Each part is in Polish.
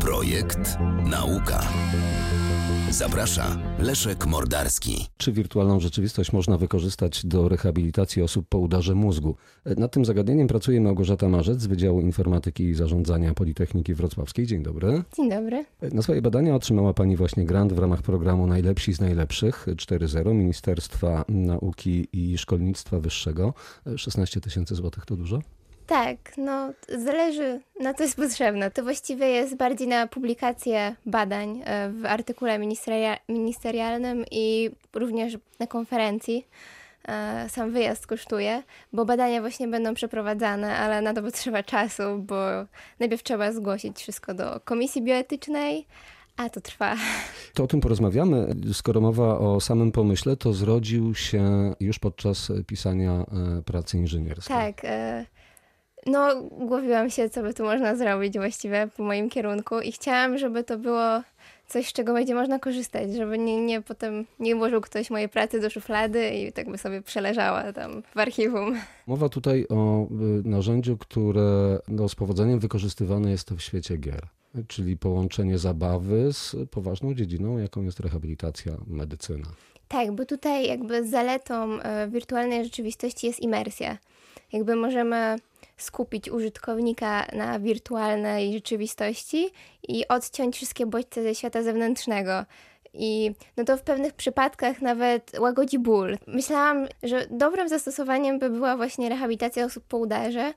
Projekt Nauka. Zaprasza Leszek Mordarski. Czy wirtualną rzeczywistość można wykorzystać do rehabilitacji osób po udarze mózgu? Nad tym zagadnieniem pracuje Małgorzata Marzec z Wydziału Informatyki i Zarządzania Politechniki Wrocławskiej. Dzień dobry. Dzień dobry. Na swoje badania otrzymała Pani właśnie grant w ramach programu Najlepsi z Najlepszych 4.0 Ministerstwa Nauki i Szkolnictwa Wyższego. 16 tysięcy złotych to dużo? Tak, no zależy na co jest potrzebne. To właściwie jest bardziej na publikację badań e, w artykule ministeria ministerialnym i również na konferencji. E, sam wyjazd kosztuje, bo badania właśnie będą przeprowadzane, ale na to potrzeba czasu, bo najpierw trzeba zgłosić wszystko do komisji bioetycznej, a to trwa. To o tym porozmawiamy. Skoro mowa o samym pomyśle, to zrodził się już podczas pisania e, pracy inżynierskiej. Tak. No, głowiłam się, co by tu można zrobić właściwie po moim kierunku i chciałam, żeby to było coś, z czego będzie można korzystać, żeby nie, nie potem nie włożył ktoś mojej pracy do szuflady i tak by sobie przeleżała tam w archiwum. Mowa tutaj o y, narzędziu, które no, z powodzeniem wykorzystywane jest w świecie gier, czyli połączenie zabawy z poważną dziedziną, jaką jest rehabilitacja, medycyna. Tak, bo tutaj jakby zaletą y, wirtualnej rzeczywistości jest imersja. Jakby możemy skupić użytkownika na wirtualnej rzeczywistości i odciąć wszystkie bodźce ze świata zewnętrznego. I no to w pewnych przypadkach nawet łagodzi ból. Myślałam, że dobrym zastosowaniem by była właśnie rehabilitacja osób po udarze,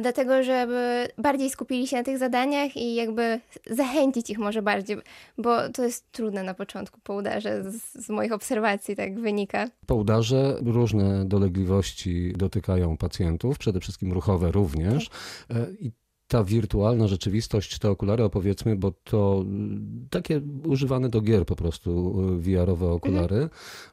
dlatego żeby bardziej skupili się na tych zadaniach i jakby zachęcić ich może bardziej, bo to jest trudne na początku po udarze, z, z moich obserwacji tak wynika. Po udarze różne dolegliwości dotykają pacjentów, przede wszystkim ruchowe również. Tak. E, I ta wirtualna rzeczywistość, te okulary opowiedzmy, bo to mm, takie używane do gier po prostu y, VR-owe okulary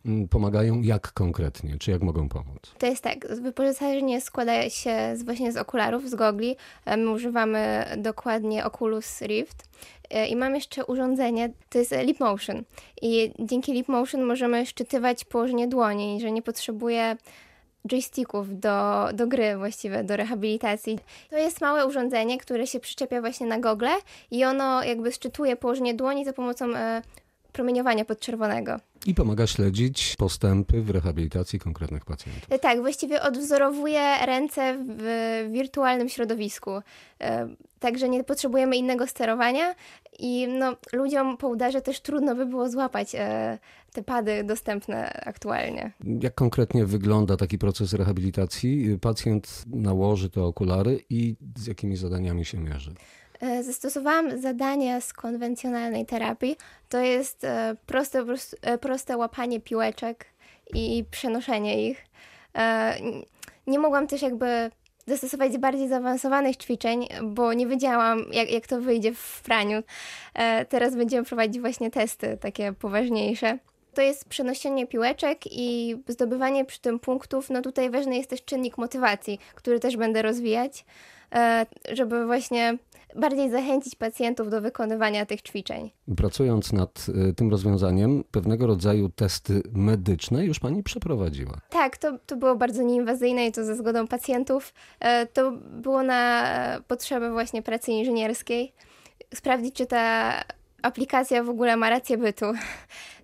mhm. pomagają jak konkretnie, czy jak mogą pomóc? To jest tak, wyposażenie składa się z, właśnie z okularów, z gogli. My używamy dokładnie Oculus Rift. E, I mam jeszcze urządzenie, to jest Lip Motion. I dzięki Lip Motion możemy szczytywać położenie dłoni, że nie potrzebuje joysticków do, do gry właściwie, do rehabilitacji. To jest małe urządzenie, które się przyczepia właśnie na gogle i ono jakby szczytuje położenie dłoni za pomocą e, promieniowania podczerwonego. I pomaga śledzić postępy w rehabilitacji konkretnych pacjentów. E, tak, właściwie odwzorowuje ręce w wirtualnym środowisku. E, także nie potrzebujemy innego sterowania i no, ludziom po udarze też trudno by było złapać e, te pady dostępne aktualnie. Jak konkretnie wygląda taki proces rehabilitacji? Pacjent nałoży te okulary i z jakimi zadaniami się mierzy? E, zastosowałam zadania z konwencjonalnej terapii. To jest e, proste, proste łapanie piłeczek i przenoszenie ich. Nie mogłam też jakby zastosować bardziej zaawansowanych ćwiczeń, bo nie wiedziałam, jak, jak to wyjdzie w praniu. Teraz będziemy prowadzić właśnie testy takie poważniejsze. To jest przenoszenie piłeczek i zdobywanie przy tym punktów. No tutaj ważny jest też czynnik motywacji, który też będę rozwijać, żeby właśnie bardziej zachęcić pacjentów do wykonywania tych ćwiczeń. Pracując nad y, tym rozwiązaniem, pewnego rodzaju testy medyczne już pani przeprowadziła. Tak, to, to było bardzo nieinwazyjne i to ze zgodą pacjentów. E, to było na potrzeby właśnie pracy inżynierskiej. Sprawdzić, czy ta aplikacja w ogóle ma rację bytu.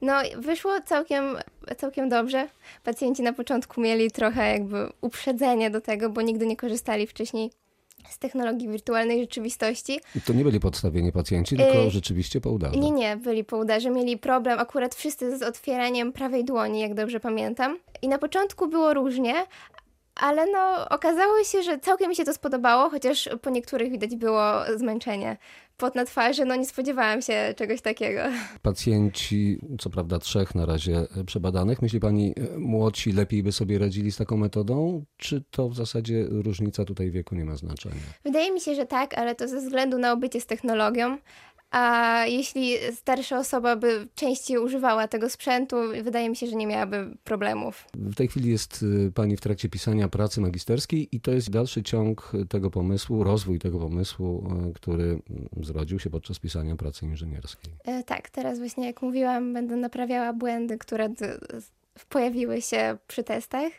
No, wyszło całkiem, całkiem dobrze. Pacjenci na początku mieli trochę jakby uprzedzenie do tego, bo nigdy nie korzystali wcześniej z technologii wirtualnej rzeczywistości. To nie byli podstawieni pacjenci, tylko yy, rzeczywiście po udarze. Nie, nie, byli po udarze. Mieli problem akurat wszyscy z otwieraniem prawej dłoni, jak dobrze pamiętam. I na początku było różnie, ale no, okazało się, że całkiem mi się to spodobało, chociaż po niektórych widać było zmęczenie. Pot na twarzy, no nie spodziewałam się czegoś takiego. Pacjenci, co prawda trzech na razie przebadanych, myśli pani, e, młodsi lepiej by sobie radzili z taką metodą, czy to w zasadzie różnica tutaj wieku nie ma znaczenia? Wydaje mi się, że tak, ale to ze względu na obycie z technologią. A jeśli starsza osoba by częściej używała tego sprzętu, wydaje mi się, że nie miałaby problemów. W tej chwili jest y, Pani w trakcie pisania pracy magisterskiej i to jest dalszy ciąg tego pomysłu, rozwój tego pomysłu, y, który mm, zrodził się podczas pisania pracy inżynierskiej. E, tak, teraz właśnie jak mówiłam, będę naprawiała błędy, które pojawiły się przy testach.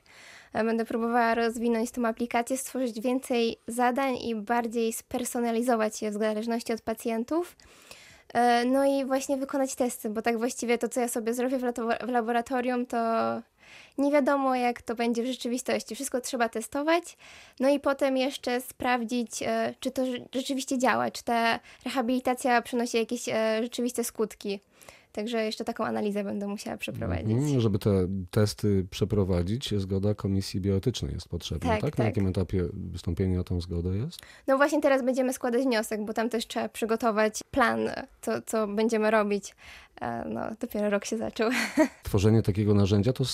Będę próbowała rozwinąć tą aplikację, stworzyć więcej zadań i bardziej spersonalizować je w zależności od pacjentów. No i właśnie wykonać testy, bo tak właściwie to, co ja sobie zrobię w, laboratorium, to nie wiadomo, jak to będzie w rzeczywistości. Wszystko trzeba testować, no i potem jeszcze sprawdzić, e, czy to rzeczywiście działa, czy ta rehabilitacja przynosi jakieś e, rzeczywiste skutki. Także jeszcze taką analizę będę musiała przeprowadzić. Mm, żeby te testy przeprowadzić, zgoda Komisji Bioetycznej jest potrzebna, tak? tak? Na jakim etapie wystąpienia o tą zgodę jest? No właśnie teraz będziemy składać wniosek, bo tam też trzeba przygotować plan, to co będziemy robić. E, no, dopiero rok się zaczął. Tworzenie takiego narzędzia to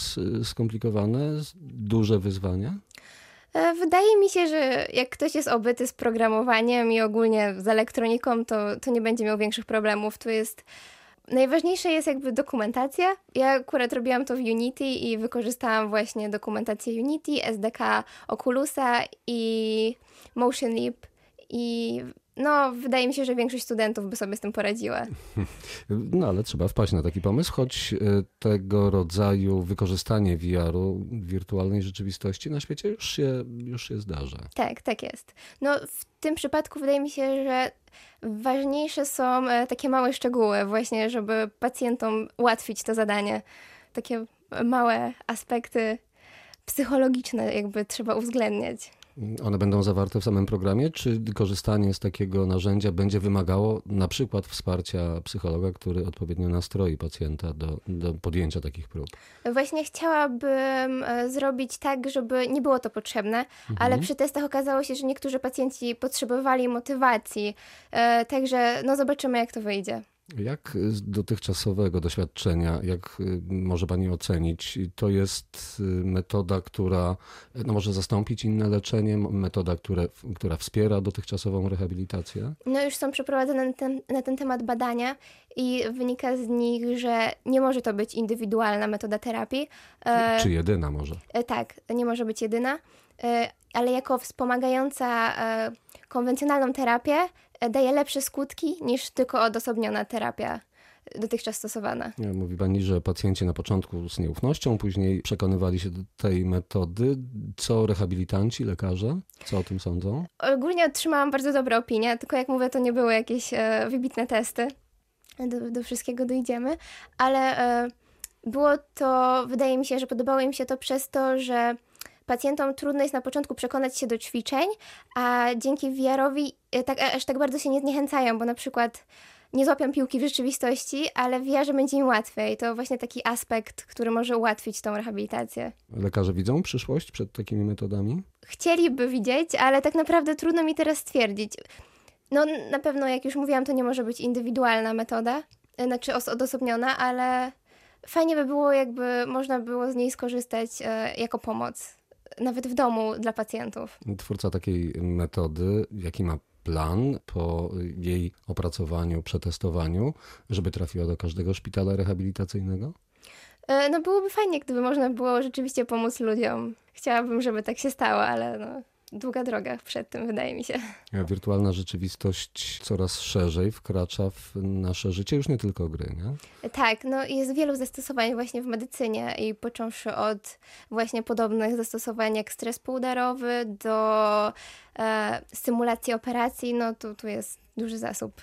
skomplikowane, duże wyzwanie? E, wydaje mi się, że jak ktoś jest obyty z programowaniem i ogólnie z elektroniką, to, to nie będzie miał większych problemów. Tu jest Najważniejsze jest jakby dokumentacja. Ja akurat robiłam to w Unity i wykorzystałam właśnie dokumentację Unity, SDK Oculusa i Motion Leap i no, wydaje mi się, że większość studentów by sobie z tym poradziła. No, ale trzeba wpaść na taki pomysł, choć e, tego rodzaju wykorzystanie VR-u, wirtualnej rzeczywistości na świecie już się, już się zdarza. Tak, tak jest. No, w tym przypadku wydaje mi się, że ważniejsze są e, takie małe szczegóły, właśnie, żeby pacjentom ułatwić to zadanie. Takie małe aspekty psychologiczne, jakby trzeba uwzględniać. One będą zawarte w samym programie, czy korzystanie z takiego narzędzia będzie wymagało na przykład wsparcia psychologa, który odpowiednio nastroi pacjenta do, do podjęcia takich prób? Właśnie chciałabym e, zrobić tak, żeby nie było to potrzebne, mhm. ale przy testach okazało się, że niektórzy pacjenci potrzebowali motywacji, e, także no zobaczymy jak to wyjdzie. Jak z dotychczasowego doświadczenia, jak y, może Pani ocenić, to jest y, metoda, która no, może zastąpić inne leczenie, metoda, które, która wspiera dotychczasową rehabilitację? No już są przeprowadzone na ten, na ten temat badania i wynika z nich, że nie może to być indywidualna metoda terapii. E, Czy jedyna może? E, tak, nie może być jedyna, e, ale jako wspomagająca konwencjonalną terapię daje lepsze skutki niż tylko odosobniona terapia dotychczas stosowana. Mówi Pani, że pacjenci na początku z nieufnością, później przekonywali się do tej metody. Co rehabilitanci, lekarze? Co o tym sądzą? Ogólnie otrzymałam bardzo dobre opinie, tylko jak mówię, to nie były jakieś e, wybitne testy. Do, do, wszystkiego dojdziemy, ale e, było to, wydaje mi się, że podobało im się to przez to, że pacjentom trudno jest na początku przekonać się do ćwiczeń, a dzięki VR-owi tak, aż tak bardzo się nie zniechęcają, bo na przykład nie złapią piłki w rzeczywistości, ale w VR będzie im łatwiej. To właśnie taki aspekt, który może ułatwić tą rehabilitację. Lekarze widzą przyszłość przed takimi metodami? Chcieliby widzieć, ale tak naprawdę trudno mi teraz stwierdzić. No na pewno, jak już mówiłam, to nie może być indywidualna metoda, e, znaczy odosobniona, ale fajnie by było, jakby można było z niej skorzystać e, jako pomoc nawet w domu dla pacjentów. Twórca takiej metody, jaki ma plan po jej opracowaniu, przetestowaniu, żeby trafiła do każdego szpitala rehabilitacyjnego? E, no byłoby fajnie, gdyby można było rzeczywiście pomóc ludziom. Chciałabym, żeby tak się stało, ale no, długa droga przed tym, wydaje mi się. Wirtualna rzeczywistość coraz szerzej wkracza w nasze życie, już nie tylko gry, nie? Tak, no jest wielu zastosowań właśnie w medycynie i począwszy od właśnie podobnych zastosowań jak stres półdarowy do e, symulacji operacji, no tu, tu jest duży zasób.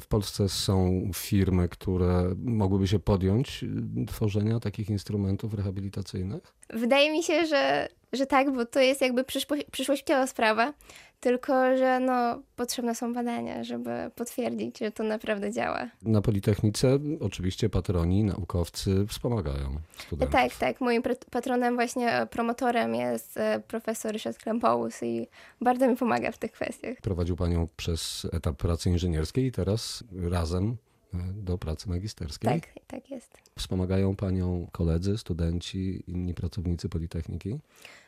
W Polsce są firmy, które mogłyby się podjąć tworzenia takich instrumentów rehabilitacyjnych? Wydaje mi się, że że tak, bo to jest jakby przyszłościowa sprawa, tylko że no, potrzebne są badania, żeby potwierdzić, że to naprawdę działa. Na Politechnice oczywiście patroni, naukowcy wspomagają studentów. Tak, tak. Moim patronem, właśnie promotorem jest e, profesor Ryszard Klempołus i bardzo mi pomaga w tych kwestiach. Prowadził panią przez etap pracy inżynierskiej i teraz razem do pracy magisterskiej. Tak, tak jest. Wspomagają Panią koledzy, studenci, inni pracownicy Politechniki?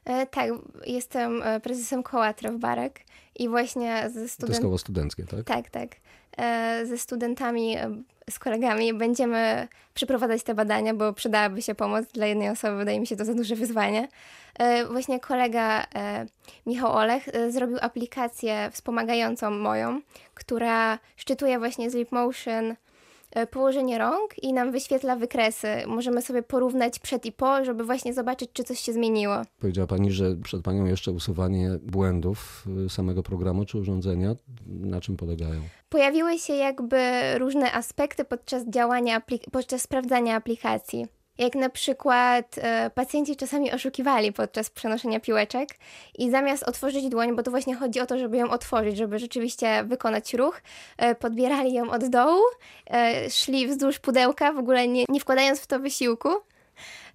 E, tak, jestem e, prezesem koła Trewbarek i właśnie ze studentami... To jest koło studenckie, tak? Tak, tak. E, ze studentami, e, z kolegami będziemy przeprowadzać te badania, bo przydałaby się pomoc dla jednej osoby, wydaje mi się to za duże wyzwanie. E, właśnie kolega e, Michał Olech zrobił aplikację wspomagającą moją, która szczytuje właśnie Sleep Motion położenie rąk i nam wyświetla wykresy. Możemy sobie porównać przed i po, żeby właśnie zobaczyć, czy coś się zmieniło. Powiedziała Pani, że przed Panią jeszcze usuwanie błędów y, samego programu czy urządzenia. Na czym polegają? Pojawiły się jakby różne aspekty podczas działania, podczas sprawdzania aplikacji. Jak na przykład e, pacjenci czasami oszukiwali podczas przenoszenia piłeczek i zamiast otworzyć dłoń, bo to właśnie chodzi o to, żeby ją otworzyć, żeby rzeczywiście wykonać ruch, e, podbierali ją od dołu, e, szli wzdłuż pudełka, w ogóle nie, nie wkładając w to wysiłku.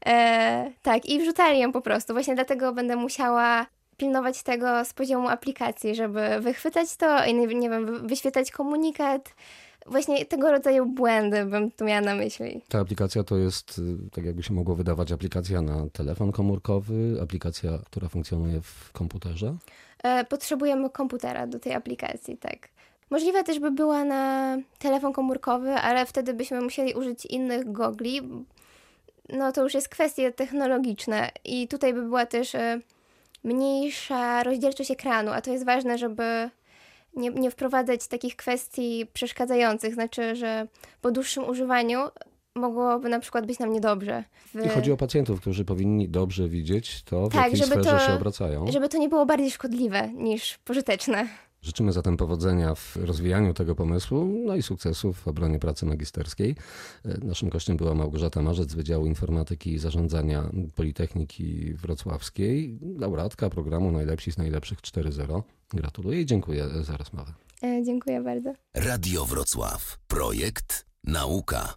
E, tak, i wrzucali ją po prostu. Właśnie dlatego będę musiała pilnować tego z poziomu aplikacji, żeby wychwytać to i nie wiem, wyświetlać komunikat, właśnie tego rodzaju błędy bym tu miała na myśli. Ta aplikacja to jest, y, tak jakby się mogło wydawać, aplikacja na telefon komórkowy, aplikacja, która funkcjonuje w komputerze? E, potrzebujemy komputera do tej aplikacji, tak. Możliwe też by była na telefon komórkowy, ale wtedy byśmy musieli użyć innych gogli. No to już jest kwestie technologiczne i tutaj by była też e, mniejsza rozdzielczość ekranu, a to jest ważne, żeby nie, nie wprowadzać takich kwestii przeszkadzających, znaczy, że po dłuższym używaniu mogłoby na przykład być nam niedobrze. W... I chodzi o pacjentów, którzy powinni dobrze widzieć to, w tak, jakiej żeby sferze to, się obracają. Żeby to nie było bardziej szkodliwe niż pożyteczne. Życzymy zatem powodzenia w rozwijaniu tego pomysłu, no i sukcesów w obronie pracy magisterskiej. Naszym gościem była Małgorzata Marzec z Wydziału Informatyki i Zarządzania Politechniki Wrocławskiej, laureatka programu Najlepsi z Najlepszych 4.0. Gratuluję i dziękuję za rozmowę. E, dziękuję bardzo. Radio Wrocław. Projekt Nauka.